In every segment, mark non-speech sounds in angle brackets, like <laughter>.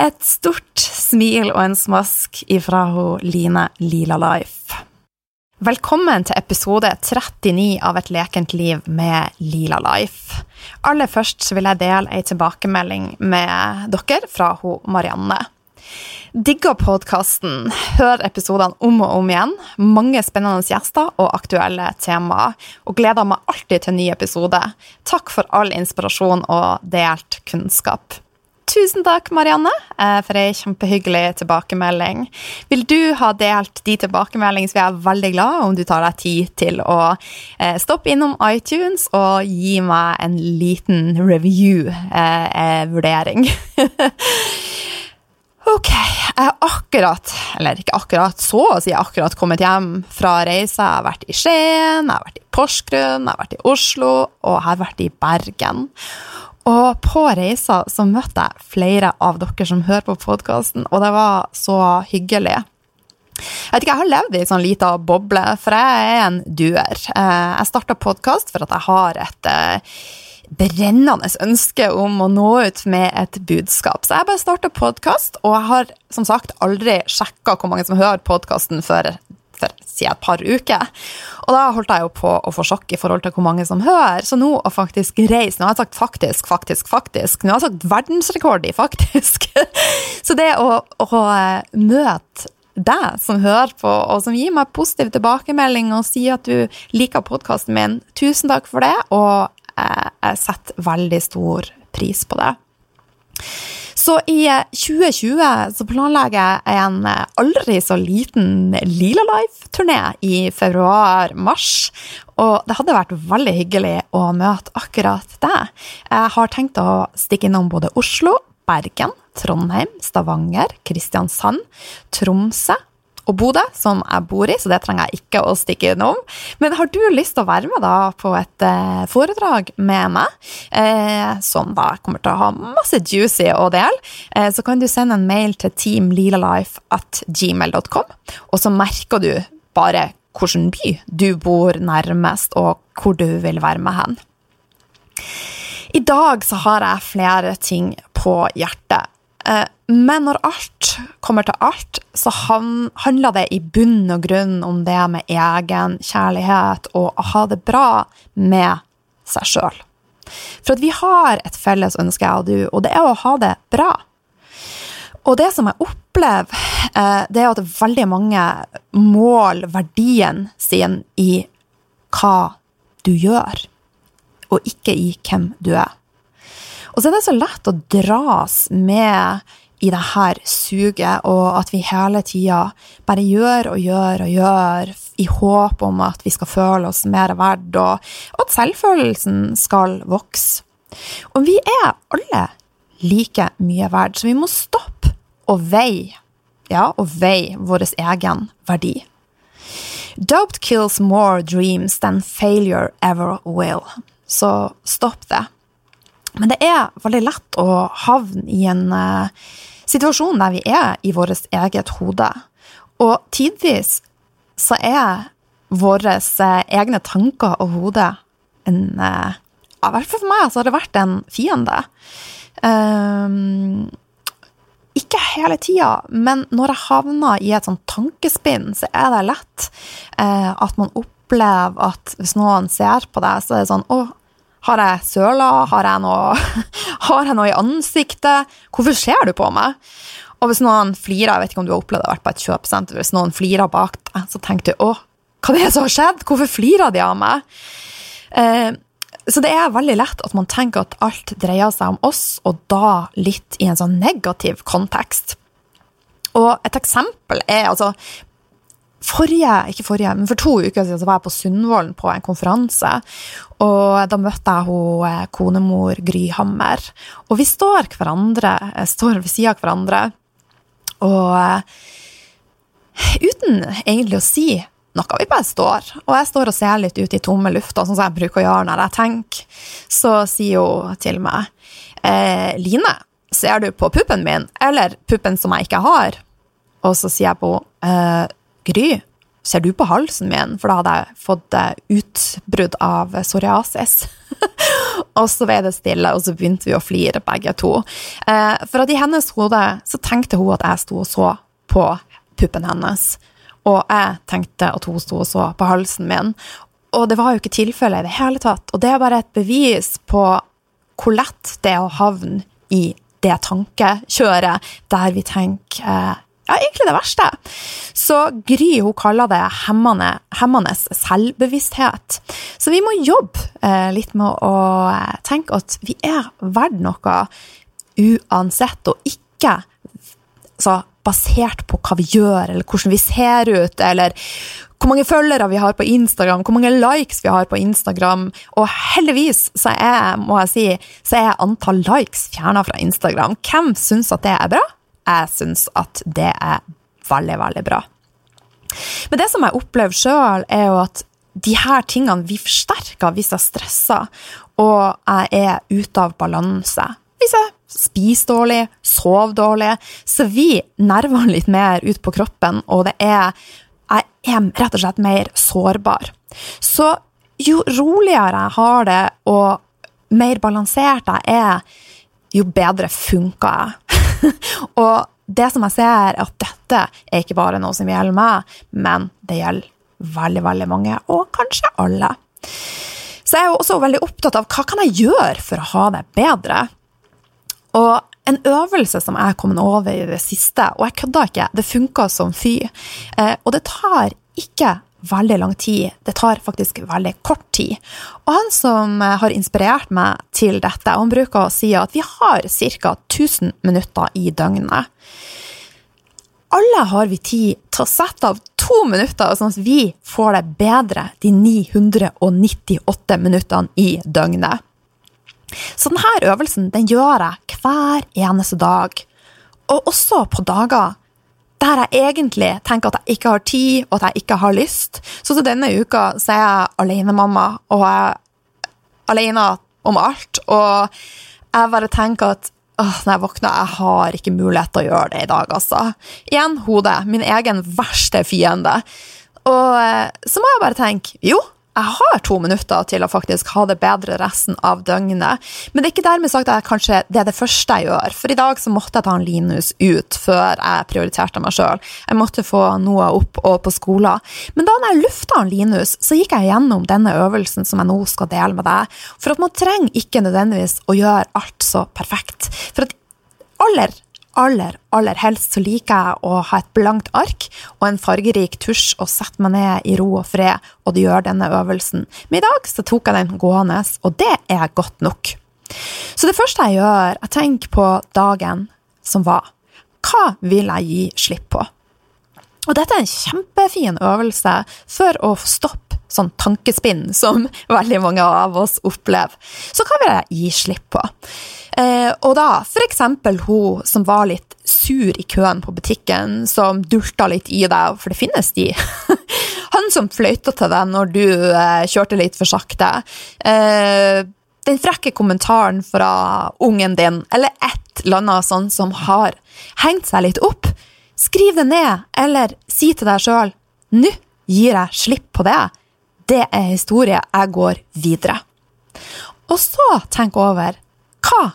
Et stort smil og en smask ifra hun Line Lila Life. Velkommen til episode 39 av Et lekent liv med Lila Life. Aller først vil jeg dele ei tilbakemelding med dere fra hun Marianne. Digger podkasten, hør episodene om og om igjen. Mange spennende gjester og aktuelle temaer. Og gleder meg alltid til ny episode. Takk for all inspirasjon og delt kunnskap. Tusen takk, Marianne, eh, for ei kjempehyggelig tilbakemelding. Vil du ha delt de tilbakemeldingene, så er jeg veldig glad om du tar deg tid til å eh, stoppe innom iTunes og gi meg en liten review-vurdering. Eh, <laughs> Ok, jeg har akkurat, eller ikke akkurat, så å si akkurat kommet hjem fra reise. Jeg har vært i Skien, jeg har vært i Porsgrunn, jeg har vært i Oslo, og jeg har vært i Bergen. Og på reisa så møtte jeg flere av dere som hører på podkasten, og det var så hyggelig. Jeg vet ikke, jeg har levd i en sånn lita boble, for jeg er en duer. Eh, jeg starta podkast for at jeg har et eh, brennende ønske om å nå ut med et budskap. Så jeg bare starta podkast, og jeg har som sagt aldri sjekka hvor mange som hører podkasten før for siden et par uker. Og da holdt jeg jo på å få sjokk i forhold til hvor mange som hører. Så nå å faktisk reise Nå har jeg sagt faktisk, faktisk, faktisk. Nå har jeg sagt verdensrekord i faktisk. <laughs> Så det å, å eh, møte deg som hører på, og som gir meg positiv tilbakemelding og sier at du liker podkasten min, tusen takk for det, og jeg setter veldig stor pris på det. Så i 2020 eh, så planlegger jeg en eh, aldri så liten Lila Life-turné i februar-mars. Og det hadde vært veldig hyggelig å møte akkurat deg. Jeg har tenkt å stikke innom både Oslo, Bergen, Trondheim, Stavanger, Kristiansand, Tromsø og Bodø, som jeg bor i, så det trenger jeg ikke å stikke innom. Men har du lyst til å være med da på et eh, foredrag med meg, eh, som da kommer til å ha masse juicy å dele, eh, så kan du sende en mail til teamlilalife at gmail.com, og så merker du bare hvilken by du bor nærmest, og hvor du vil være med hen. I dag så har jeg flere ting på hjertet. Eh, men når alt kommer til alt, så handler det i bunn og grunn om det med egen kjærlighet og å ha det bra med seg sjøl. For at vi har et felles ønske, jeg og du, og det er å ha det bra. Og det som jeg opplever, eh, det er at veldig mange måler verdien sin i hva du gjør, og ikke i hvem du er. Og så er det så lett å dras med i det her suget, og at vi hele tida bare gjør og gjør og gjør i håp om at vi skal føle oss mer verdt, og at selvfølelsen skal vokse. Og vi er alle like mye verdt, så vi må stoppe og veie, ja, og veie vår egen verdi. Doubt kills more dreams than failure ever will. Så stopp det. Men det er veldig lett å havne i en uh, situasjon der vi er i vårt eget hode. Og tidvis så er våre uh, egne tanker og hode en uh, i hvert fall for meg, så har det vært en fiende. Um, ikke hele tida, men når jeg havner i et sånt tankespinn, så er det lett at man opplever at hvis noen ser på deg, så er det sånn Å, har jeg søla? Har jeg noe, <laughs> har jeg noe i ansiktet? Hvorfor ser du på meg? Og hvis noen flirer, jeg vet ikke om du har opplevd det, vært på et kjøpesenter, hvis noen flirer bak deg, så tenker du å, hva er det som har skjedd? Hvorfor flirer de av meg? Eh, så det er veldig lett at man tenker at alt dreier seg om oss, og da litt i en sånn negativ kontekst. Og et eksempel er altså Forrige, ikke forrige, men For to uker siden så var jeg på Sundvolden på en konferanse. og Da møtte jeg hun, eh, konemor Gryhammer. Og vi står, hverandre, eh, står ved sida av hverandre. Og eh, uten egentlig å si noe. Vi bare står. Og jeg står og ser litt ut i tomme lufta, sånn som jeg bruker å gjøre når jeg tenker. Så sier hun til meg eh, Line, ser du på puppen min, eller puppen som jeg ikke har? Og så sier jeg på eh, Gry, ser du på halsen min? For da hadde jeg fått eh, utbrudd av psoriasis. <laughs> og så ble det stille, og så begynte vi å flire begge to. Eh, for at i hennes hode så tenkte hun at jeg sto og så på puppen hennes. Og jeg tenkte at hun sto og så på halsen min. Og det var jo ikke tilfellet i det hele tatt. Og det er bare et bevis på hvor lett det er å havne i det tankekjøret der vi tenker eh, ja, egentlig det verste. Så Gry hun kaller det hemmende, hemmende selvbevissthet. Så vi må jobbe eh, litt med å eh, tenke at vi er verdt noe uansett, og ikke så basert på hva vi gjør, eller hvordan vi ser ut, eller hvor mange følgere vi har på Instagram, hvor mange likes vi har på Instagram. Og heldigvis så er, må jeg si, så er antall likes fjerna fra Instagram. Hvem syns at det er bra? Jeg syns at det er veldig, veldig bra. Men det som jeg opplever sjøl, er jo at de her tingene vi forsterker hvis jeg stresser og jeg er ute av balanse. Hvis jeg spiser dårlig, sover dårlig, så vi nervene litt mer ut på kroppen, og det er Jeg er rett og slett mer sårbar. Så jo roligere jeg har det, og mer balansert jeg er, jo bedre funker jeg. <laughs> og det som jeg ser, er at dette er ikke bare noe som gjelder meg, men det gjelder veldig, veldig mange, og kanskje alle. Så jeg er jo også veldig opptatt av hva kan jeg gjøre for å ha det bedre. Og en øvelse som jeg er kommet over i det siste, og jeg kødder ikke, det funker som fy. Eh, og det tar ikke veldig lang tid. Det tar faktisk veldig kort tid. Og han som har inspirert meg til dette, han bruker å si at vi har ca. 1000 minutter i døgnet. Alle har vi tid til å sette av to minutter, sånn at vi får det bedre de 998 minuttene i døgnet. Så denne øvelsen den gjør jeg hver eneste dag. Og også på dager der jeg egentlig tenker at jeg ikke har tid, og at jeg ikke har lyst. Så til denne uka så er jeg alenemamma, og jeg er alene om alt. Og jeg bare tenker at åh, når jeg våkner, jeg har ikke mulighet til å gjøre det i dag, altså. Igjen hodet. Min egen verste fiende. Og eh, så må jeg bare tenke jo, jeg har to minutter til å faktisk ha det bedre resten av døgnet. Men det er ikke dermed sagt at jeg kanskje det er det første jeg gjør. For i dag så måtte jeg ta en Linus ut før jeg prioriterte meg sjøl. Jeg måtte få noe opp og på skolen. Men da jeg lufta en Linus, så gikk jeg gjennom denne øvelsen som jeg nå skal dele med deg. For at man trenger ikke nødvendigvis å gjøre alt så perfekt. For at aller aller, aller helst så liker jeg å ha et blankt ark og en fargerik tusj og sette meg ned i ro og fred og gjøre denne øvelsen. Men i dag så tok jeg den gående, og det er godt nok. Så det første jeg gjør, jeg tenker på dagen som var. Hva vil jeg gi slipp på? Og dette er en kjempefin øvelse for å stoppe sånn tankespinn som <laughs> veldig mange av oss opplever. Så hva vil jeg gi slipp på? Eh, og da for eksempel hun som var litt sur i køen på butikken, som dulta litt i deg, for det finnes de. <laughs> Han som fløyta til deg når du eh, kjørte litt for sakte. Eh, den frekke kommentaren fra ungen din, eller et eller annet sånt som har hengt seg litt opp. Skriv det ned, eller si til deg sjøl nå gir jeg slipp på det. Det er historie. Jeg går videre. Og så tenk over hva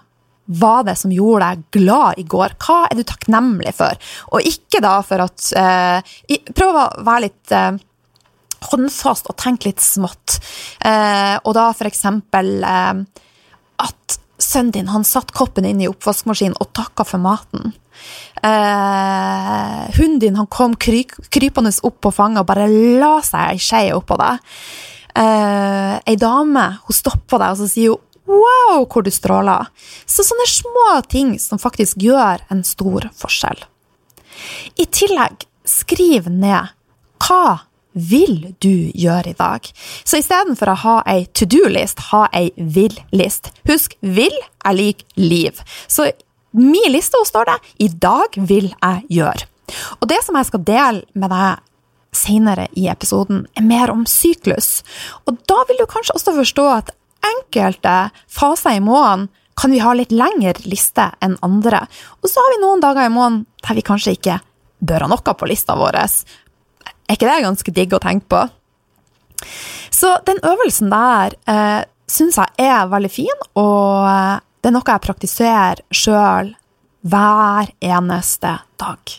var det som gjorde deg glad i går? Hva er du takknemlig for? Og ikke da for at eh, Prøv å være litt eh, håndfast og tenke litt smått. Eh, og da for eksempel eh, at sønnen din han satt koppen inn i oppvaskmaskinen og takka for maten. Eh, hunden din han kom kry krypende opp på fanget og bare la seg ei skje oppå deg. Eh, ei dame hun stopper deg og så sier hun Wow, hvor du stråler! Så sånne små ting som faktisk gjør en stor forskjell. I tillegg, skriv ned hva vil du gjøre i dag? Så istedenfor å ha ei to do-list, ha ei vil-list. Husk, vil er lik liv. Så min liste står det 'I dag vil jeg gjøre'. Og det som jeg skal dele med deg senere i episoden, er mer om syklus. Og da vil du kanskje også forstå at enkelte faser i måneden kan vi ha litt lengre liste enn andre. Og så har vi noen dager i måneden der vi kanskje ikke bør ha noe på lista vår. Er ikke det ganske digg å tenke på? Så den øvelsen der eh, syns jeg er veldig fin, og eh, det er noe jeg praktiserer sjøl hver eneste dag.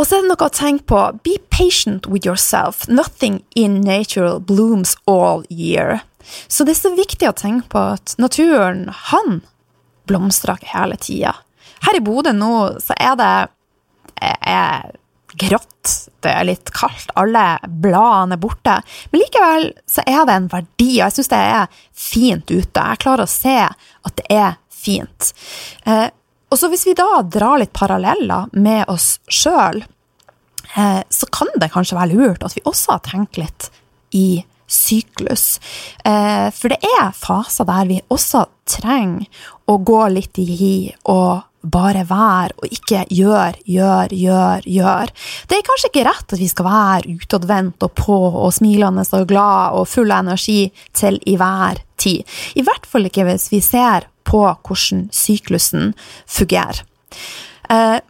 Og så er det noe å tenke på. Be patient with yourself. Nothing in nature blooms all year. Så det er så viktig å tenke på at naturen, han blomstrer hele tida. Her i Bodø nå så er det er grått, det er litt kaldt, alle bladene er borte. Men likevel så er det en verdi, og jeg syns det er fint ute. Jeg klarer å se at det er fint. Eh, og så hvis vi da drar litt paralleller med oss sjøl, eh, så kan det kanskje være lurt at vi også har tenkt litt i syklus. Eh, for det er faser der vi også trenger å gå litt i hi og bare være og ikke gjør, gjør, gjør, gjør. Det er kanskje ikke rett at vi skal være utadvendt og på og smilende og glad og full av energi til i hver tid. I hvert fall ikke hvis vi ser på hvordan syklusen fungerer. Eh,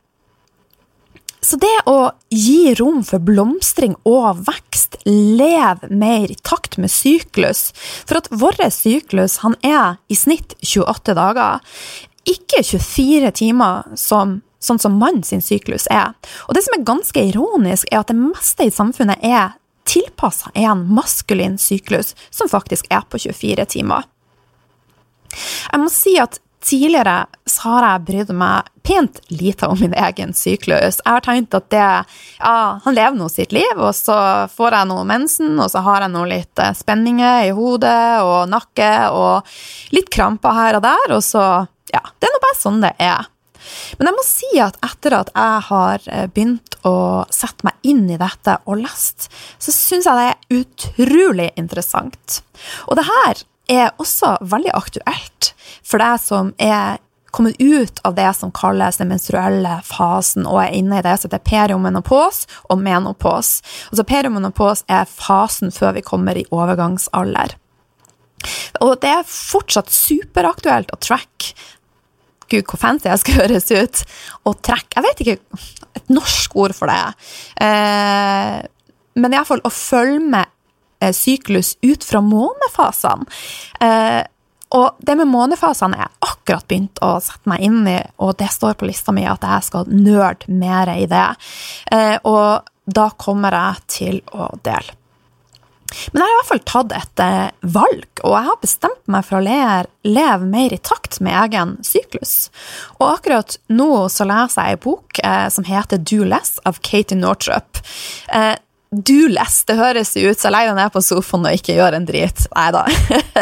så det å gi rom for blomstring og vekst, leve mer i takt med syklus For at vår syklus han er i snitt 28 dager ikke 24 timer som, sånn som mann sin syklus er. Og det som er ganske ironisk, er at det meste i samfunnet er tilpassa en maskulin syklus, som faktisk er på 24 timer. Jeg må si at tidligere har jeg brydd meg pent lite om min egen syklus. Jeg har tenkt at det Ja, han lever nå sitt liv, og så får jeg nå mensen, og så har jeg nå litt eh, spenninger i hodet og nakke og litt kramper her og der, og så ja, det er nå bare sånn det er. Men jeg må si at etter at jeg har eh, begynt å sette meg inn i dette og lest, så syns jeg det er utrolig interessant. Og det her er også veldig aktuelt for deg som er kommet ut av det som kalles den menstruelle fasen, og er inne i det som heter periomenopos og menopos. Altså Periomenopos er fasen før vi kommer i overgangsalder. Og det er fortsatt superaktuelt å track Gud, hvor fancy jeg skal <laughs> høres ut. Og trekk Jeg vet ikke et norsk ord for det. Eh, men iallfall å følge med eh, syklus ut fra månefasene. Eh, og det med månefasene jeg akkurat begynt å sette meg inn i, og det står på lista mi at jeg skal nerde mer i det. Eh, og da kommer jeg til å dele. Men jeg har i hvert fall tatt et eh, valg, og jeg har bestemt meg for å leve, mer i takt med egen syklus. Og akkurat nå så leser jeg ei bok eh, som heter Do Less av Katie Nortrup. Eh, do less, det høres ut så jeg legger deg ned på sofaen og ikke gjør en drit. Nei da.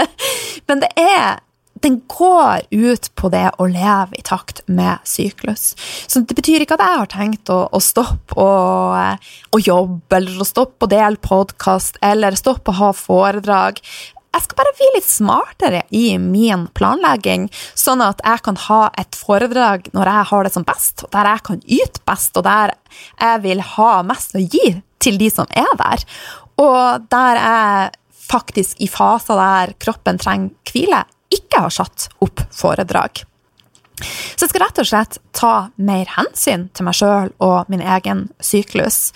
<laughs> Men det er den går ut på det å leve i takt med syklus. Så det betyr ikke at jeg har tenkt å, å stoppe å, å, jobbe, eller å stoppe å dele podkast, eller stoppe å ha foredrag. Jeg skal bare bli litt smartere i min planlegging, sånn at jeg kan ha et foredrag når jeg har det som best, der jeg kan yte best, og der jeg vil ha mest å gi til de som er der. Og der jeg faktisk i faser der kroppen trenger hvile, ikke har satt opp foredrag. Så jeg skal rett og slett ta mer hensyn til meg sjøl og min egen syklus.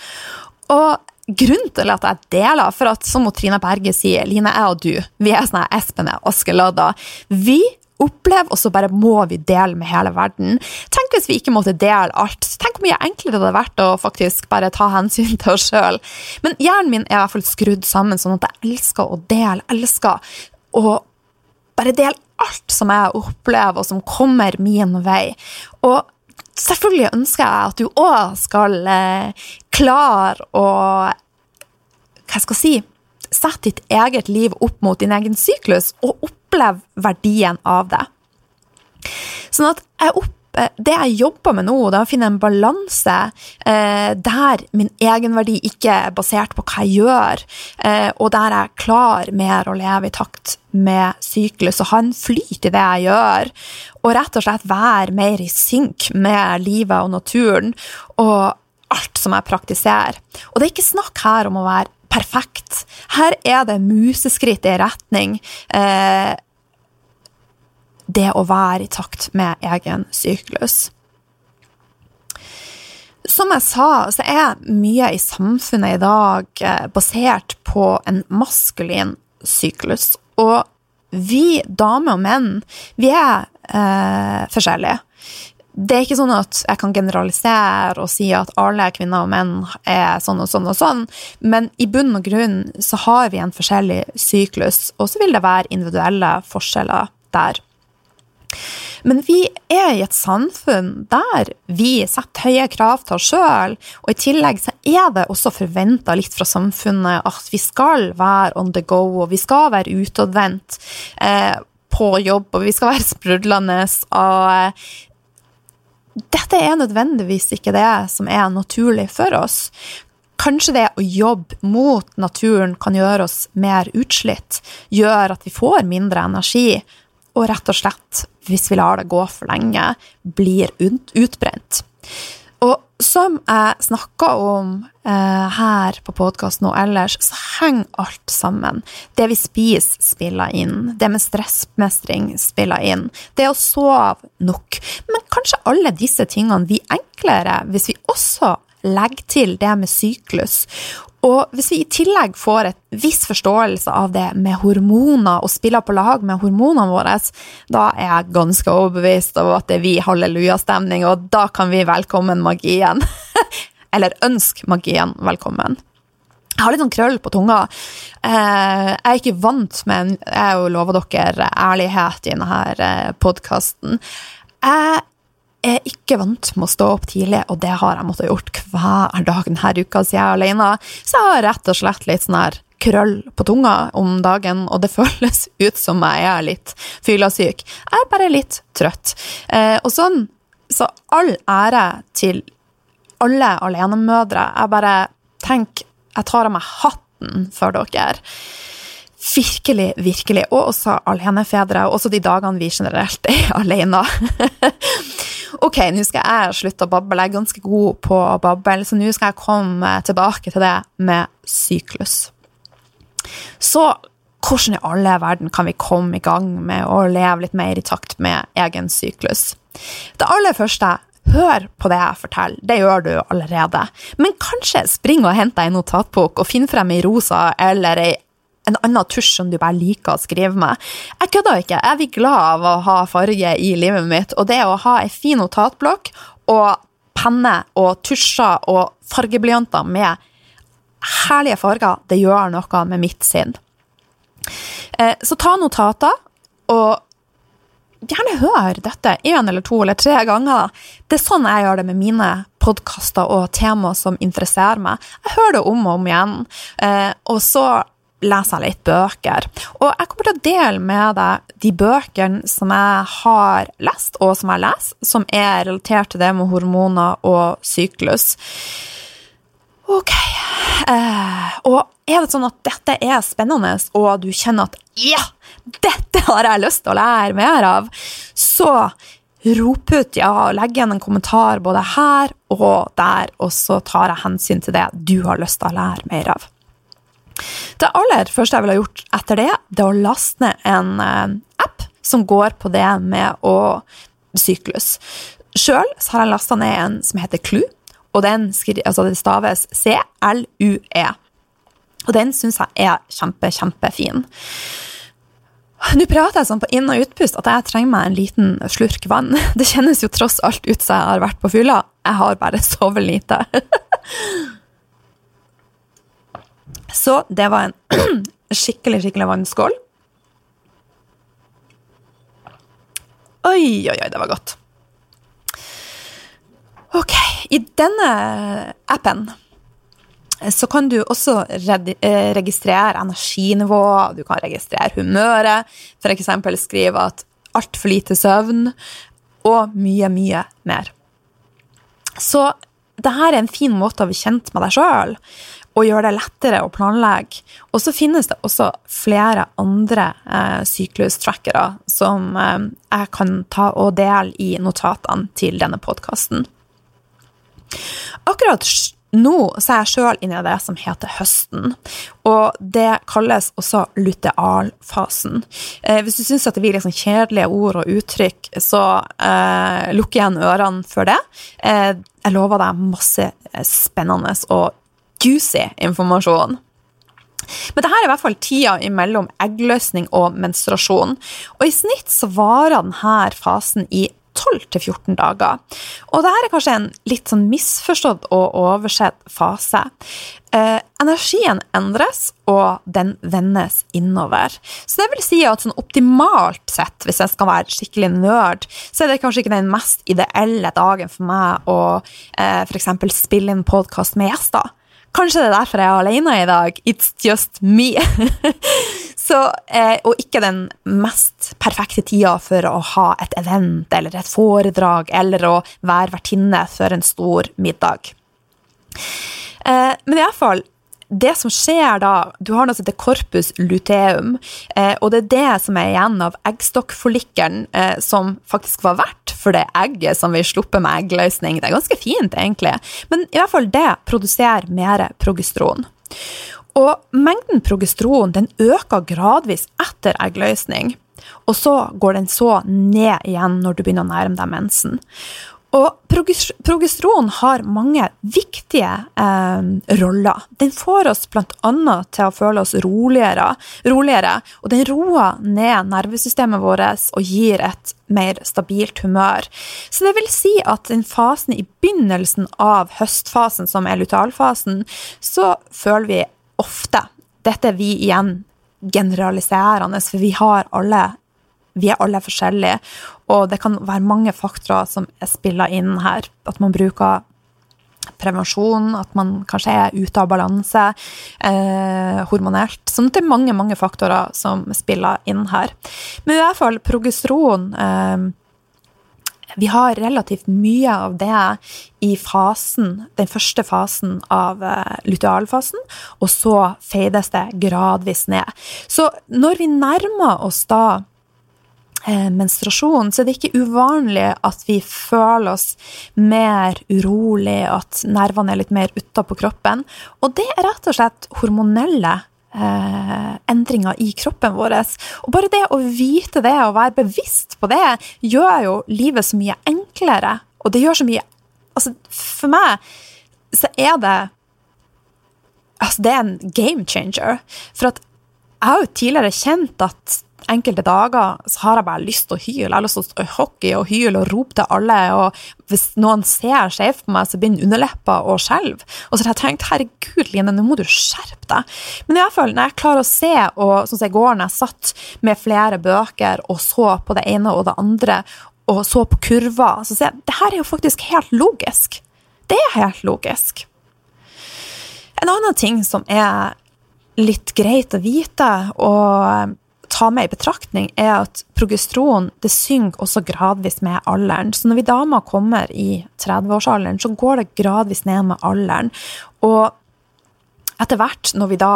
Og grunnen til at jeg deler For at som Trine Berge sier, Line, jeg og du, vi er sånne Espen og Askeladda. Vi opplever, og så bare må vi dele med hele verden. Tenk hvis vi ikke måtte dele alt. Tenk hvor mye enklere det hadde vært å faktisk bare ta hensyn til oss sjøl. Men hjernen min er i hvert fall skrudd sammen sånn at jeg elsker å dele. Elsker å bare del alt som jeg opplever, og som kommer min vei. Og selvfølgelig ønsker jeg at du òg skal eh, klare å Hva skal jeg si Sette ditt eget liv opp mot din egen syklus, og oppleve verdien av det. Sånn at jeg opp, det jeg jobber med nå, det er å finne en balanse eh, der min egenverdi ikke er basert på hva jeg gjør, eh, og der jeg klarer mer å leve i takt med syklus og ha en flyt i det jeg gjør, og rett og slett være mer i synk med livet og naturen. og alt som jeg praktiserer. Og det er ikke snakk her om å være perfekt. Her er det museskritt i retning eh, det å være i takt med egen syklus. Som jeg sa, så er mye i samfunnet i dag eh, basert på en maskulin syklus. Og vi damer og menn, vi er eh, forskjellige det er ikke sånn at jeg kan generalisere og si at alle kvinner og menn er sånn og sånn og sånn, men i bunn og grunn så har vi en forskjellig syklus, og så vil det være individuelle forskjeller der. Men vi er i et samfunn der vi setter høye krav til oss sjøl, og i tillegg så er det også forventa litt fra samfunnet at vi skal være on the go, og vi skal være utadvendt. Eh, på jobb, og vi skal være sprudlende. Og dette er nødvendigvis ikke det som er naturlig for oss. Kanskje det å jobbe mot naturen kan gjøre oss mer utslitt, gjør at vi får mindre energi, og rett og slett, hvis vi lar det gå for lenge, blir utbrent. Og som jeg snakka om eh, her på podkasten og ellers, så henger alt sammen. Det vi spiser, spiller inn. Det med stressmestring spiller inn. Det å sove nok. Men kanskje alle disse tingene blir enklere hvis vi også legger til det med syklus. Og hvis vi i tillegg får et viss forståelse av det med hormoner, og spiller på lag med hormonene våre, da er jeg ganske overbevist om at det er vi hallelujastemning, og da kan vi velkommen magien. <laughs> Eller ønske magien velkommen. Jeg har litt sånn krøll på tunga. Eh, jeg er ikke vant med Jeg lover dere ærlighet i denne eh, podkasten. Jeg er ikke vant med å stå opp tidlig, og det har jeg måttet gjort hver dag denne uka siden jeg er alene. Så jeg har rett og slett litt sånn her krøll på tunga om dagen, og det <laughs> føles ut som jeg er litt fyllasyk. Jeg er bare litt trøtt. Eh, og sånn, så all ære til alle alenemødre. Jeg bare tenker Jeg tar av meg hatten for dere. Virkelig, virkelig. Og også alenefedre, og også de dagene vi generelt er <laughs> alene. Ok, nå skal jeg slutte å bable. Jeg er ganske god på å bable, så nå skal jeg komme tilbake til det med syklus. Så hvordan i alle verden kan vi komme i gang med å leve litt mer i takt med egen syklus? Det aller første Hør på det jeg forteller, det gjør du allerede. Men kanskje spring og hent deg en notatbok og finn frem ei rosa eller ei en annen tusj som du bare liker å skrive med. Jeg kødder ikke. Jeg blir glad av å ha farge i livet mitt, og det å ha ei en fin notatblokk og penne og tusjer og fargeblyanter med herlige farger, det gjør noe med mitt sinn. Eh, så ta notater, og gjerne hør dette én eller to eller tre ganger. Det er sånn jeg gjør det med mine podkaster og temaer som interesserer meg. Jeg hører det om og om igjen. Eh, og så leser jeg litt bøker. Og jeg kommer til å dele med deg de bøkene som jeg har lest, og som jeg leser, som er relatert til det med hormoner og syklus. Ok. Eh, og er det sånn at dette er spennende, og du kjenner at ja, dette har jeg lyst til å lære mer av, så rop ut, ja, og legg igjen en kommentar både her og der, og så tar jeg hensyn til det du har lyst til å lære mer av. Det aller første jeg ville gjort etter det, det er å laste ned en eh, app som går på det med å syklus. Sjøl har jeg lasta ned en som heter Clue. og den altså det staves C-L-U-E. Og den syns jeg er kjempe, kjempefin. Nå prater jeg sånn på inn- og utpust at jeg trenger meg en liten slurk vann. <laughs> Det kjennes jo tross alt ut som jeg har vært på fylla. Jeg har bare <laughs> sovet lite. <laughs> Så det var en <clears throat> skikkelig, skikkelig vannskål. Oi, oi, oi, det var godt. Ok, i denne appen så kan du også eh, registrere energinivå, du kan registrere humøret, f.eks. skrive at altfor lite søvn, og mye, mye mer. Så dette er en fin måte å bli kjent med deg sjøl og gjør det lettere å planlegge. Og så finnes det også flere andre eh, syklustrackere som eh, jeg kan ta og dele i notatene til denne podkasten. Akkurat nå er jeg sjøl inne i det som heter høsten, og det kalles også lutealfasen. Eh, hvis du syns det blir liksom kjedelige ord og uttrykk, så eh, lukk igjen ørene for det. Eh, jeg lover deg masse spennende og juicy informasjon. Men dette er i hvert fall tida mellom eggløsning og menstruasjon. Og i snitt så varer denne fasen i 12-14 dager. Og dette er kanskje en litt sånn misforstått og oversett fase. Eh, energien endres, og den vendes innover. Så det vil si at sånn optimalt sett, hvis jeg skal være skikkelig nerd, så er det kanskje ikke den mest ideelle dagen for meg å eh, f.eks. spille inn podkast med gjester. Kanskje det er derfor jeg er alene i dag. It's just me. <laughs> Så, eh, og ikke den mest perfekte tida for å ha et event eller et foredrag eller å være vertinne for en stor middag. Eh, men iallfall, det som skjer da Du har noe som heter corpus luteum, eh, og det er det som er igjen av eggstokkforlikeren eh, som faktisk var verdt for det egget som vi slipper med eggløsning. Det er ganske fint, egentlig, men i hvert fall det produserer mer progesteron. Og mengden progesteron den øker gradvis etter eggløsning, og så går den så ned igjen når du begynner å nærme deg mensen. Og progesteron har mange viktige eh, roller. Den får oss bl.a. til å føle oss roligere, roligere, og den roer ned nervesystemet vårt og gir et mer stabilt humør. Så det vil si at den fasen i begynnelsen av høstfasen, som er lutealfasen, så føler vi ofte Dette er vi igjen generaliserende, for vi har alle vi er alle forskjellige, og det kan være mange faktorer som er spiller inn her. At man bruker prevensjon, at man kanskje er ute av balanse eh, hormonelt. Så det er mange, mange faktorer som spiller inn her. Men i hvert fall progesteron eh, vi har relativt mye av det i fasen, den første fasen av eh, lutealfasen, og så feides det gradvis ned. Så når vi nærmer oss da menstruasjon, så er det ikke uvanlig at vi føler oss mer urolig, at nervene er litt mer utapå kroppen. Og det er rett og slett hormonelle eh, endringer i kroppen vår. Og bare det å vite det og være bevisst på det, gjør jo livet så mye enklere. Og det gjør så mye Altså, for meg så er det Altså, det er en game changer. For at jeg har jo tidligere kjent at enkelte dager så har jeg bare lyst til å hyle. Jeg har lyst til å hockey og hyle og rope til alle. Og hvis noen ser skjevt på meg, så begynner underleppa å skjelve. Og så har jeg tenkt herregud, Line, nå må du skjerpe deg. Men i hvert fall, når jeg klarer å se, og sånn som i går når jeg satt med flere bøker og så på det ene og det andre, og så på kurver, så ser jeg det her er jo faktisk helt logisk. Det er helt logisk. En annen ting som er litt greit å vite, og ta med i betraktning, er at progesteron det synker også gradvis med alderen. Så når vi damer kommer i 30-årsalderen, så går det gradvis ned med alderen. Og etter hvert, når vi da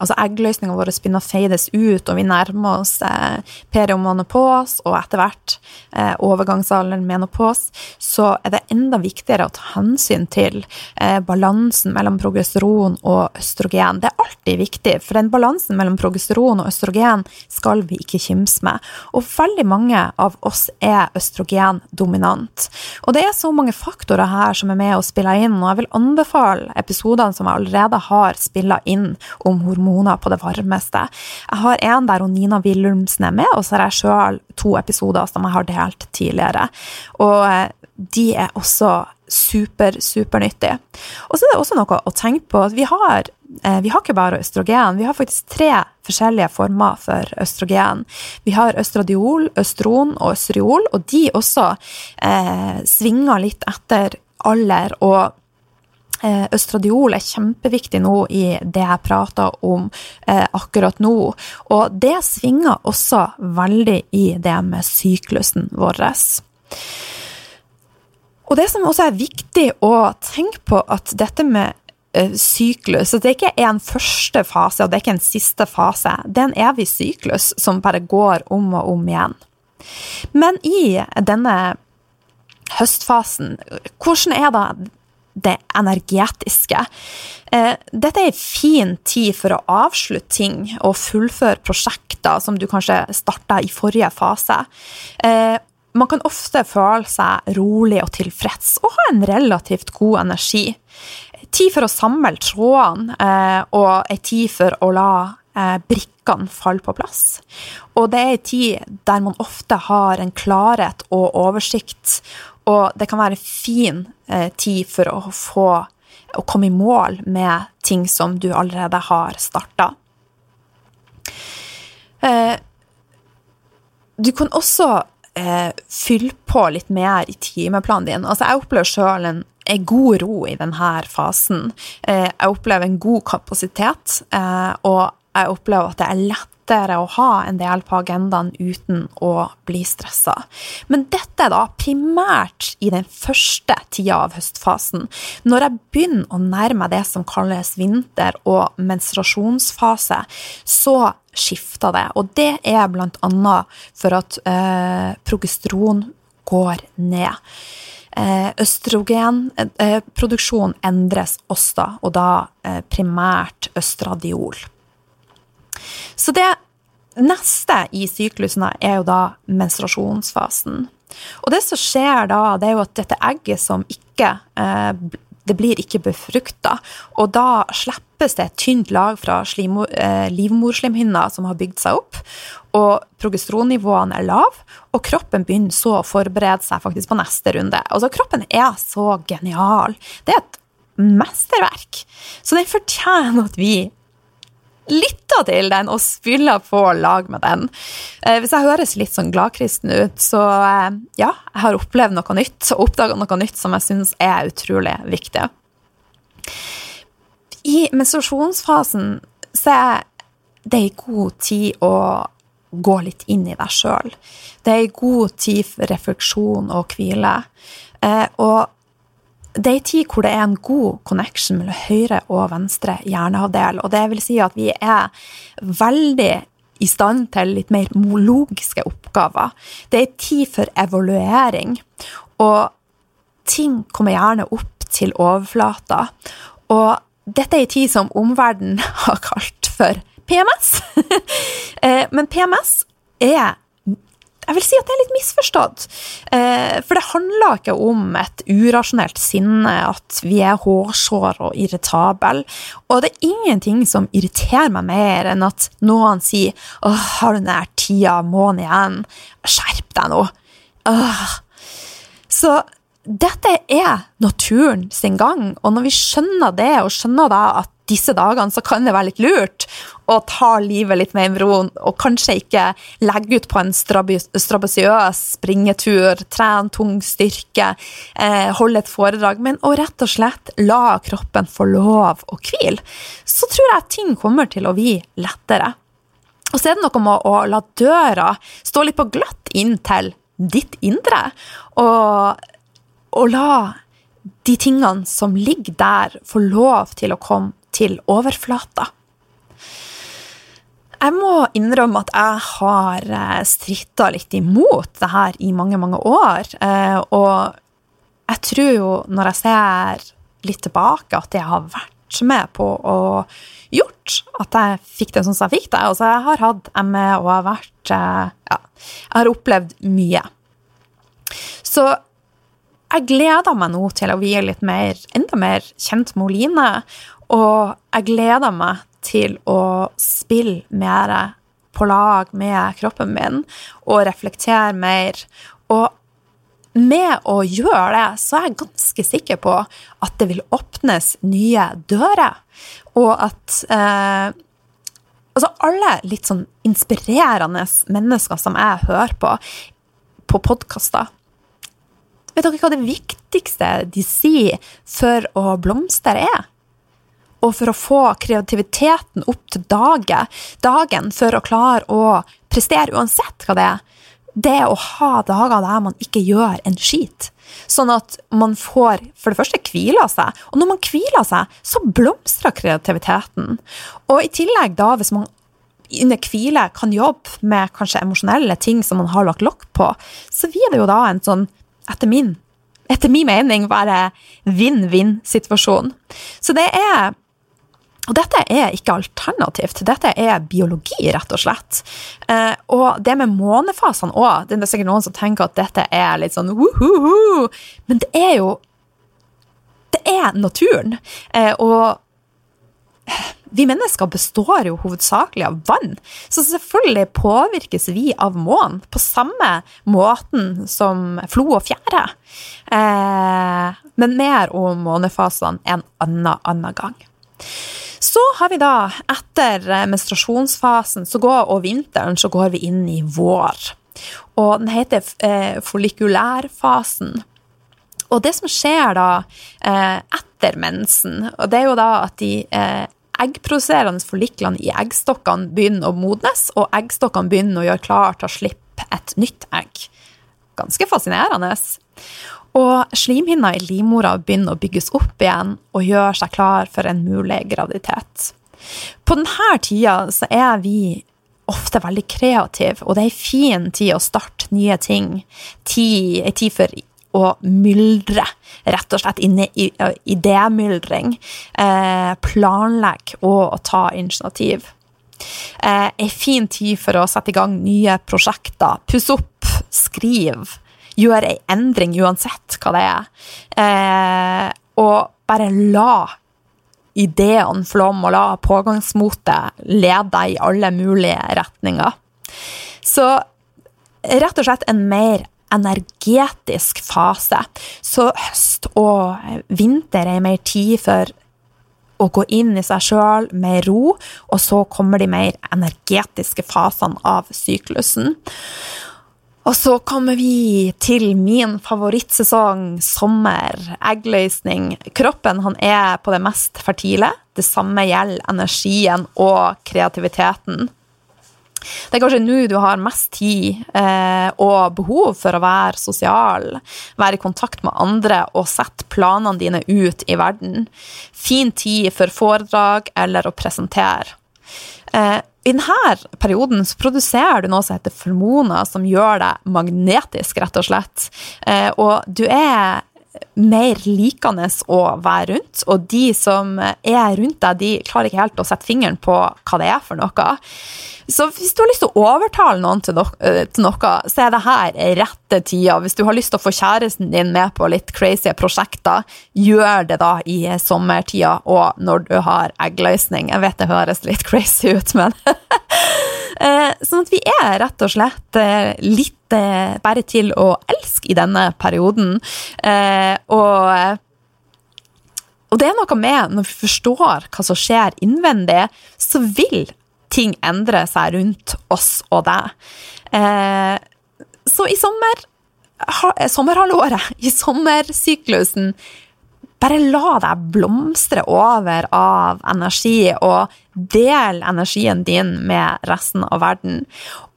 altså eggløsninga vår begynner å feides ut, og vi nærmer oss eh, periomonopos og etter hvert eh, overgangsalderen menopos, så er det enda viktigere å ta hensyn til eh, balansen mellom progesteron og østrogen. Det er alltid viktig, for den balansen mellom progesteron og østrogen skal vi ikke kimse med. Og veldig mange av oss er østrogendominant. Og det er så mange faktorer her som er med og spiller inn, og jeg vil anbefale episodene som jeg allerede har spilla inn om hormoner på det varmeste. Jeg har en der Nina Willumsen er med, og så har jeg sjøl to episoder som jeg har delt tidligere. Og eh, de er også super, supernyttige. Og så er det også noe å tenke på at vi har, eh, vi har ikke bare østrogen, vi har faktisk tre forskjellige former for østrogen. Vi har østradiol, østron og østriol, og de også eh, svinger litt etter alder. og østradiol er kjempeviktig nå i det jeg prater om eh, akkurat nå. Og det svinger også veldig i det med syklusen vår. Og det som også er viktig å tenke på, at dette med eh, syklus at Det ikke er en første fase og det er ikke en siste fase. Det er en evig syklus som bare går om og om igjen. Men i denne høstfasen, hvordan er da det energetiske. Eh, dette er en fin tid for å avslutte ting og fullføre prosjekter som du kanskje starta i forrige fase. Eh, man kan ofte føle seg rolig og tilfreds og ha en relativt god energi. Tid for å samle trådene eh, og en tid for å la brikkene falle på plass. Og det er en tid der man ofte har en klarhet og oversikt og det kan være fin eh, tid for å få å komme i mål med ting som du allerede har starta. Eh, du kan også eh, fylle på litt mer i timeplanen din. Altså, jeg opplever sjøl en, en, god ro i denne fasen. Eh, jeg opplever en god kapasitet, eh, og jeg opplever at det er lett lettere å ha en del på agendaen uten å bli stressa. Men dette er da primært i den første tida av høstfasen. Når jeg begynner å nærme meg det som kalles vinter- og menstruasjonsfase, så skifter det. Og det er blant annet for at eh, progesteron går ned. Eh, Østrogenproduksjon eh, endres også, og da eh, primært østradiol. Så det neste i syklusen er jo da menstruasjonsfasen. Og det som skjer da, det er jo at dette egget som ikke eh, det blir ikke befrukta, og da slippes det et tynt lag fra eh, livmorslimhinna som har bygd seg opp, og progesteronnivåene er lav, og kroppen begynner så å forberede seg faktisk på neste runde. Altså, kroppen er så genial. Det er et mesterverk. Så den fortjener at vi lytter til den og spiller på lag med den. Eh, hvis jeg høres litt sånn gladkristen ut, så eh, ja, jeg har opplevd noe nytt og oppdaga noe nytt som jeg syns er utrolig viktig. I menstruasjonsfasen så er det ei god tid å gå litt inn i deg sjøl. Det er ei god tid for refleksjon og hvile. Eh, og det er en tid hvor det er en god connection mellom høyre og venstre hjerneavdel. Og det vil si at vi er veldig i stand til litt mer logiske oppgaver. Det er tid for evaluering, og ting kommer gjerne opp til overflata. Og dette er en tid som omverdenen <laughs> har kalt for PMS. <laughs> Eh, men PMS er jeg vil si at det er litt misforstått. Eh, for det handler ikke om et urasjonelt sinne, at vi er hårsår og irritable. Og det er ingenting som irriterer meg mer enn at noen sier 'Åh, har du nær tida av måneden igjen? Skjerp deg nå!' Åh. Så dette er naturen sin gang, og når vi skjønner det, og skjønner da at disse dagene så kan det være litt lurt å ta livet litt mer i ro, og kanskje ikke legge ut på en strabasiøs springetur, trene tung styrke, eh, holde et foredrag, men å rett og slett la kroppen få lov å hvile, så tror jeg ting kommer til å bli lettere. Og så er det noe med å la døra stå litt på glatt inn til ditt indre, og, og la de tingene som ligger der, få lov til å komme til overflata. Jeg må innrømme at jeg har eh, stritta litt imot det her i mange, mange år. Eh, og jeg tror jo, når jeg ser litt tilbake, at jeg har vært med på å gjort at jeg fikk det sånn som jeg fikk det. Altså, jeg har hatt ME og har vært eh, Ja, jeg har opplevd mye. Så jeg gleder meg nå til å bli litt mer, enda mer kjent med Oline. Og jeg gleder meg til å spille mer på lag med kroppen min og reflektere mer. Og med å gjøre det, så er jeg ganske sikker på at det vil åpnes nye dører. Og at eh, Altså, alle litt sånn inspirerende mennesker som jeg hører på på podkaster Vet dere hva det viktigste de sier for å blomstre er? Og for å få kreativiteten opp til dagen, dagen for å klare å prestere uansett hva det er, det å ha dager der man ikke gjør en skit. Sånn at man får for det første hvila seg, og når man hviler seg, så blomstrer kreativiteten. Og i tillegg, da, hvis man under hvile kan jobbe med kanskje emosjonelle ting som man har lagt lokk på, så blir det jo da en sånn, etter min, etter min mening, være vinn-vinn-situasjon. Så det er og dette er ikke alternativt, dette er biologi, rett og slett. Eh, og det med månefasene òg, det er sikkert noen som tenker at dette er litt sånn uhuhu, men det er jo Det er naturen. Eh, og vi mennesker består jo hovedsakelig av vann, så selvfølgelig påvirkes vi av månen på samme måten som flo og fjære. Eh, men mer om månefasene en annen, annen gang. Så har vi da, etter eh, menstruasjonsfasen går, og vinteren, så går vi inn i vår. Og den heter eh, follikulærfasen. Og det som skjer da eh, etter mensen, og det er jo da at de eh, eggproduserende folliklene i eggstokkene begynner å modnes, og eggstokkene begynner å gjøre klar til å slippe et nytt egg. Ganske fascinerende. Og slimhinna i livmora begynner å bygges opp igjen og gjør seg klar for en mulig graviditet. På denne tida så er vi ofte veldig kreative, og det er en fin tid å starte nye ting. Tid, en tid for å myldre, rett og slett idémyldring. Eh, planlegge og ta initiativ. Eh, en fin tid for å sette i gang nye prosjekter. Pusse opp, skrive gjøre ei endring uansett hva det er. Eh, og bare la ideene flomme, og la pågangsmotet lede deg i alle mulige retninger. Så rett og slett en mer energetisk fase. Så høst og vinter er mer tid for å gå inn i seg sjøl med ro, og så kommer de mer energetiske fasene av syklusen. Og så kommer vi til min favorittsesong, sommer, eggløsning. Kroppen han er på det mest fertile. Det samme gjelder energien og kreativiteten. Det er kanskje nå du har mest tid eh, og behov for å være sosial, være i kontakt med andre og sette planene dine ut i verden. Fin tid for foredrag eller å presentere. Eh, i denne perioden så produserer du noe som heter formoner, som gjør deg magnetisk, rett og slett. Eh, og du er mer likende å være rundt, og de som er rundt deg, de klarer ikke helt å sette fingeren på hva det er for noe. Så hvis du har lyst til å overtale noen til, eh, noe, så er det her rette tida. Hvis du har lyst til å få kjæresten din med på litt crazy prosjekter, gjør det da i sommertida og når du har eggløsning. Jeg vet det høres litt crazy ut, men <laughs> eh, Sånn at vi er rett og slett eh, bare til å elske i denne perioden. Og og det er noe med, når vi forstår hva som skjer innvendig, så vil ting endre seg rundt oss og deg. Eh, så i sommer, ha, eh, sommerhalvåret, i sommersyklusen, bare la deg blomstre over av energi, og del energien din med resten av verden.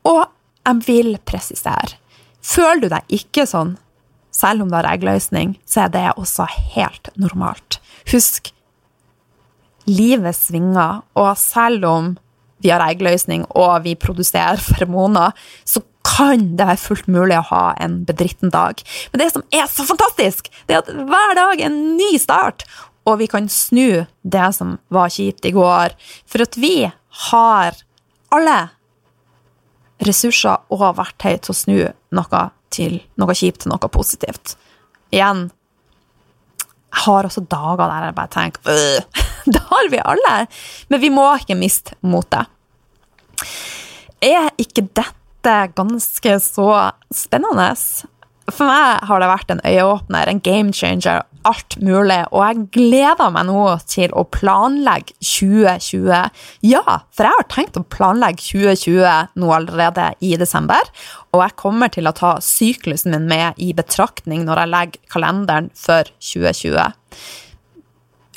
Og jeg vil presisere, føler du deg ikke sånn, selv om du har eggløsning, så er det også helt normalt. Husk, livet svinger, og selv om vi har eggløsning og vi produserer feromoner, så kan det være fullt mulig å ha en bedritten dag. Men det som er så fantastisk, det er at hver dag er en ny start, og vi kan snu det som var kjipt i går. For at vi har alle ressurser og verktøy til å snu noe, til, noe kjipt til noe positivt. Igjen, jeg har også dager der jeg bare tenker <laughs> Det har vi alle! Men vi må ikke miste motet. Er ikke dette ganske så spennende? For meg har det vært en øyeåpner, en game changer, alt mulig. Og jeg gleder meg nå til å planlegge 2020. Ja, for jeg har tenkt å planlegge 2020 nå allerede i desember. Og jeg kommer til å ta syklusen min med i betraktning når jeg legger kalenderen for 2020.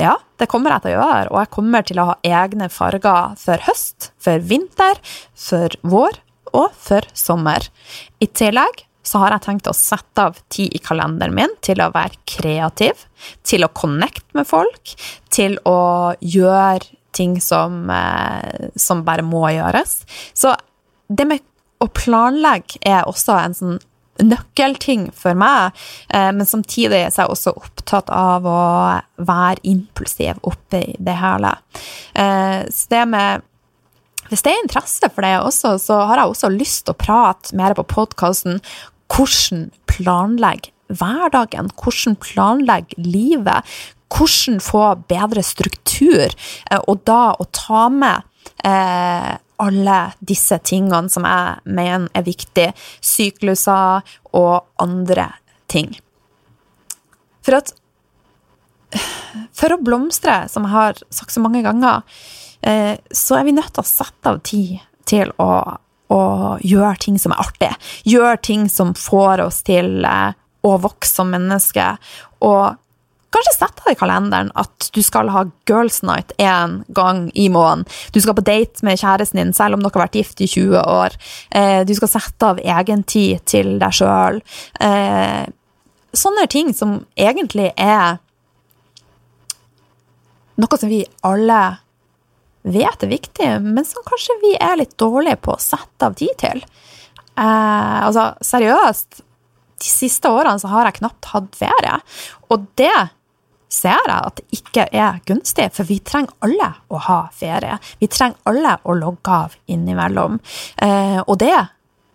Ja, det kommer jeg til å gjøre, og jeg kommer til å ha egne farger for høst, for vinter, for vår og for sommer. I tillegg så har jeg tenkt å sette av tid i kalenderen min til å være kreativ, til å connecte med folk, til å gjøre ting som, eh, som bare må gjøres. Så det med å planlegge er også en sånn nøkkelting for meg, eh, men samtidig er jeg også opptatt av å være impulsiv oppi det hele. Eh, så det med hvis det er interesse for det også, så har jeg også lyst til å prate mer på podkasten hvordan planlegge hverdagen, hvordan planlegge livet, hvordan få bedre struktur, eh, og da å ta med eh, alle disse tingene som jeg mener er viktige, sykluser og andre ting. For at For å blomstre, som jeg har sagt så mange ganger, så er vi nødt til å sette av tid til å, å gjøre ting som er artig. Gjøre ting som får oss til eh, å vokse som menneske. Og Kanskje sette deg i kalenderen at du skal ha girls night én gang i måneden. Du skal på date med kjæresten din selv om dere har vært gift i 20 år. Eh, du skal sette av egen tid til deg sjøl. Eh, sånne ting som egentlig er noe som vi alle vet er viktig, men som kanskje vi er litt dårlige på å sette av tid til. Eh, altså, seriøst, de siste årene så har jeg knapt hatt ferie. Og det ser jeg at det ikke er gunstig, for vi trenger alle å ha ferie. Vi trenger alle å logge av innimellom. Eh, og det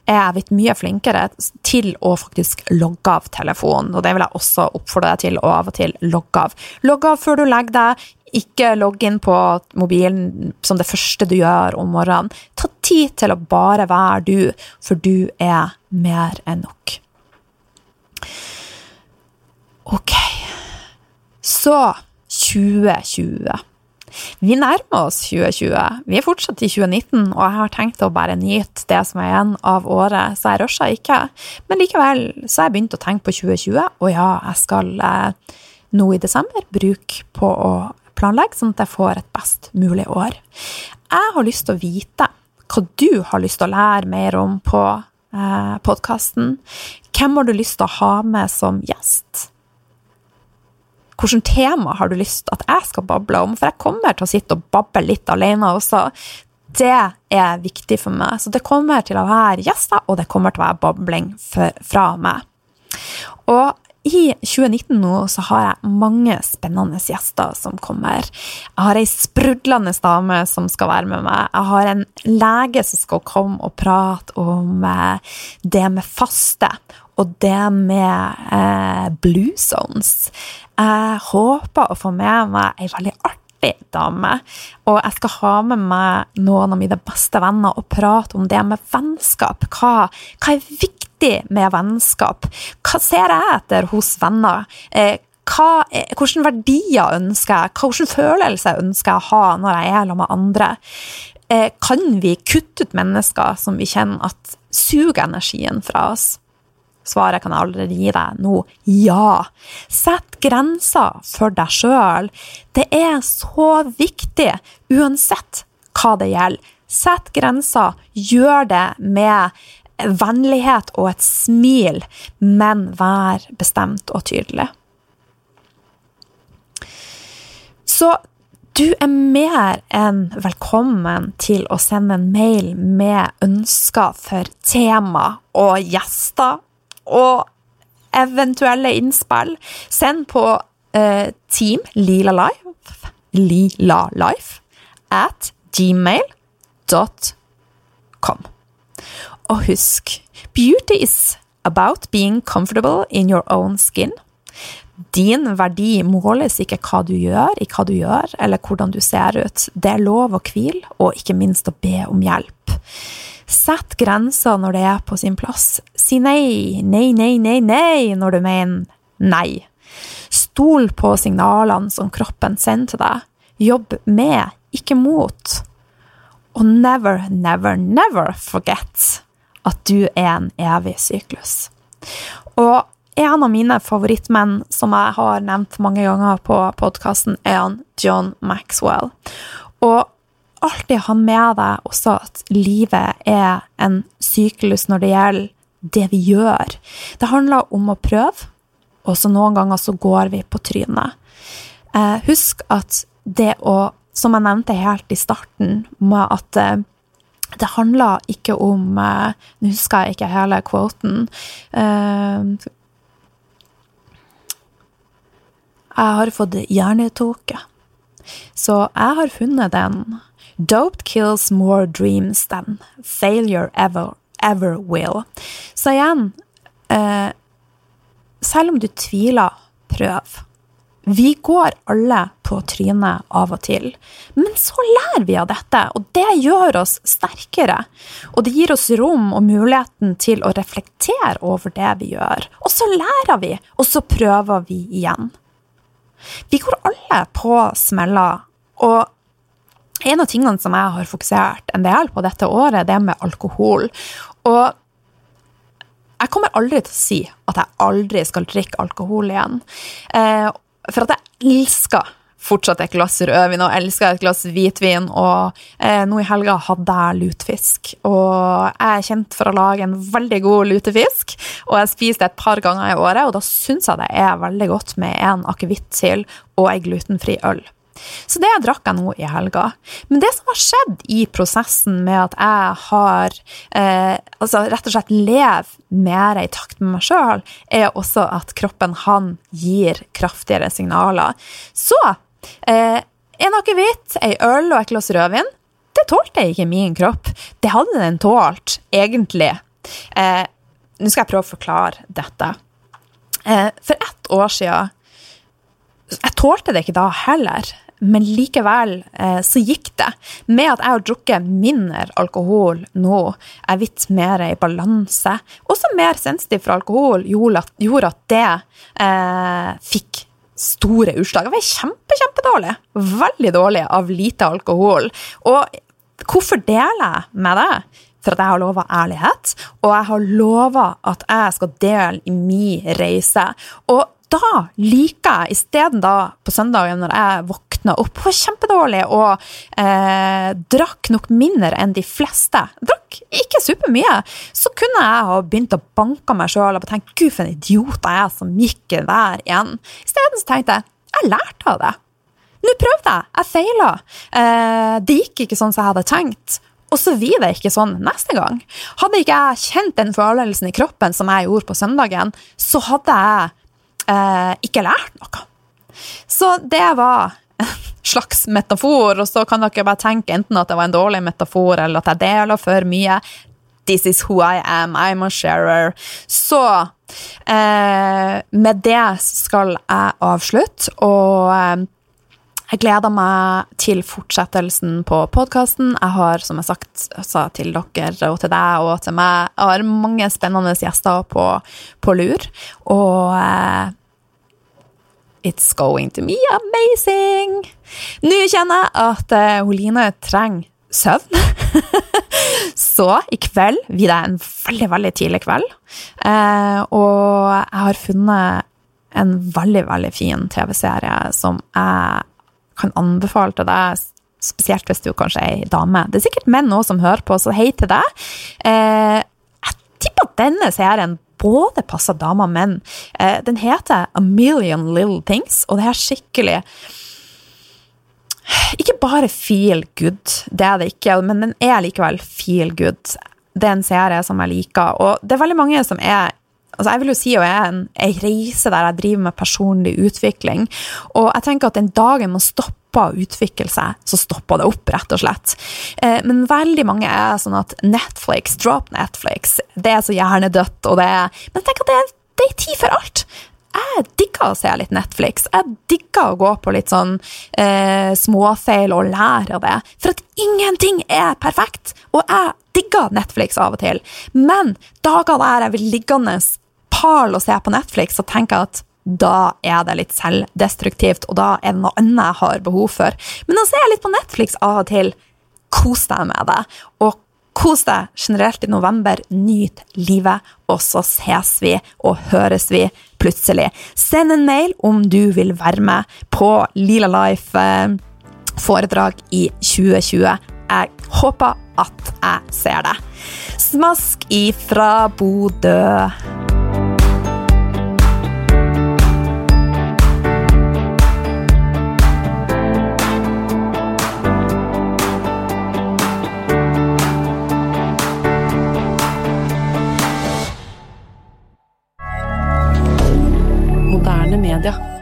er jeg blitt mye flinkere til å faktisk logge av telefonen. Og det vil jeg også oppfordre deg til å av og til logge av. Logge av før du legger deg. Ikke logg inn på mobilen som det første du gjør om morgenen. Ta tid til å bare være du, for du er mer enn nok. Ok. Så 2020. Vi nærmer oss 2020. Vi er fortsatt i 2019, og jeg har tenkt å bare nyte det som er igjen av året, så jeg rusher ikke. Men likevel så har jeg begynt å tenke på 2020, og ja, jeg skal eh, nå i desember bruke på å planlegge, sånn at jeg får et best mulig år. Jeg har lyst til å vite hva du har lyst til å lære mer om på eh, podkasten. Hvem har du lyst til å ha med som gjest? Hvilket tema har du lyst til at jeg skal bable om? For jeg kommer til å sitte og bable litt alene også. Det er viktig for meg. Så det kommer til å være gjester, og det kommer til å være babling fra meg. Og i 2019 nå så har jeg mange spennende gjester som kommer. Jeg har ei sprudlende dame som skal være med meg. Jeg har en lege som skal komme og prate om eh, det med faste og det med eh, blue zones. Jeg håper å få med meg ei veldig artig dame. Og jeg skal ha med meg noen av mine beste venner og prate om det med vennskap. Hva, hva er viktig med vennskap? Hva ser jeg etter hos venner? Eh, hva, hvilke verdier ønsker jeg? Hvilke følelser ønsker jeg å ha når jeg er sammen med andre? Eh, kan vi kutte ut mennesker som vi kjenner at suger energien fra oss? Svaret kan jeg allerede gi deg nå ja. Sett grenser for deg sjøl. Det er så viktig, uansett hva det gjelder. Sett grenser. Gjør det med vennlighet og et smil, men vær bestemt og tydelig. Så Du er mer enn velkommen til å sende en mail med ønsker for tema og gjester og eventuelle innspill. Send på uh, Team Lila Life, Lila Life at gmail.com. Og husk, beauty is about being comfortable in your own skin. Din verdi måles ikke hva du gjør, i hva du gjør, eller hvordan du ser ut. Det er lov å hvile, og ikke minst å be om hjelp. Sett grenser når det er på sin plass. Si nei, nei, nei, nei, nei når du mener nei. Stol på signalene som kroppen sender til deg. Jobb med, ikke mot. Og never, never, never forget at du er en evig syklus. Og en av mine favorittmenn som jeg har nevnt mange ganger på podkasten, er han John Maxwell. Og alltid ha med deg også at livet er en syklus når det gjelder det vi gjør. Det handler om å prøve, og så noen ganger så går vi på trynet. Eh, husk at det å, som jeg nevnte helt i starten, med at eh, det handler ikke om eh, Nå husker jeg ikke hele kvoten. Eh, jeg har fått hjernetåke. Så jeg har funnet den. Dope kills more dreams than failure ever, ever will. Så igjen, eh, selv om du tviler, prøv. Vi går alle på trynet av og til, men så lærer vi av dette, og det gjør oss sterkere. Og det gir oss rom og muligheten til å reflektere over det vi gjør. Og så lærer vi, og så prøver vi igjen. Vi går alle på smeller, og en av tingene som jeg har fokusert en del på dette året, det er med alkohol. Og jeg kommer aldri til å si at jeg aldri skal drikke alkohol igjen. Eh, for at jeg elsker fortsatt et glass rødvin og elsker et glass hvitvin. Og eh, nå i helga hadde jeg lutefisk. Og jeg er kjent for å lage en veldig god lutefisk. Og jeg spiser det et par ganger i året, og da syns jeg det er veldig godt med en akevitt til og ei glutenfri øl. Så det drakk jeg nå i helga. Men det som har skjedd i prosessen med at jeg har eh, altså rett og slett lever mer i takt med meg sjøl, er også at kroppen han gir kraftigere signaler. Så eh, en akevitt, ei øl og et glass rødvin, det tålte ikke min kropp. Det hadde den tålt, egentlig. Eh, nå skal jeg prøve å forklare dette. Eh, for ett år siden Jeg tålte det ikke da heller men likevel eh, så gikk det. Med at jeg har drukket mindre alkohol nå, er vidt mer i balanse, også mer sensitiv for alkohol, gjorde at, gjorde at det eh, fikk store utslag. Jeg var kjempe, kjempedårlig. Veldig dårlig av lite alkohol. Og hvorfor deler jeg med det? For at jeg har lova ærlighet, og jeg har lova at jeg skal dele i min reise. Og da liker jeg, isteden da på søndagen når jeg våkna opp, var kjempedårlig og eh, drakk nok mindre enn de fleste, drakk ikke supermye, så kunne jeg ha begynt å banke meg sjøl og tenkt gud, for en idiot jeg er som gikk der igjen. Isteden tenkte jeg jeg lærte av det. Nå prøvde jeg, jeg feila. Eh, det gikk ikke sånn som jeg hadde tenkt. Og så blir det ikke sånn neste gang. Hadde ikke jeg kjent den følelsen i kroppen som jeg gjorde på søndagen, så hadde jeg eh, ikke lært noe. Så det var <laughs> slags metafor, og så kan dere bare tenke enten at det var en dårlig metafor, eller at jeg deler for mye. This is who I am. I'm a sharer. Så eh, med det skal jeg avslutte, og eh, jeg gleder meg til fortsettelsen på podkasten. Jeg har, som jeg sagt, sa til dere og til deg og til meg, jeg har mange spennende gjester på, på lur. Og eh, it's going to be amazing! Nå kjenner jeg at Line trenger søvn. <laughs> Så i kveld blir det en veldig, veldig tidlig kveld. Eh, og jeg har funnet en veldig, veldig fin TV-serie som jeg kan anbefale til deg, spesielt hvis du kanskje er ei dame. Det er sikkert menn også som hører på, så hei til deg. Eh, jeg tipper at denne serien både passer damer og menn. Eh, den heter A Million Little Things, og det er skikkelig ikke bare feel good, det er det ikke, men den er likevel feel good. Det er en serie som jeg liker, og det er veldig mange som er altså Jeg vil jo si at jeg er en, en reise der jeg driver med personlig utvikling. Og jeg tenker at den dagen man stopper å utvikle seg, så stopper det opp, rett og slett. Eh, men veldig mange er sånn at Netflix, drop Netflix, det er så hjernedødt, og det er Men tenk at det er, det er tid for alt jeg digger å se litt Netflix. Jeg digger å gå på litt sånn eh, småfeil og lære av det. For at ingenting er perfekt. Og jeg digger Netflix av og til. Men dager der jeg vil liggende pal og se på Netflix og jeg at da er det litt selvdestruktivt, og da er det noe annet jeg har behov for. Men å se litt på Netflix av og til, kos deg med det. Og Kos deg generelt i november, nyt livet, og så ses vi og høres vi plutselig. Send en mail om du vil være med på Lila Life eh, i 2020. Jeg håper at jeg ser det. Smask ifra Bodø. rien dire.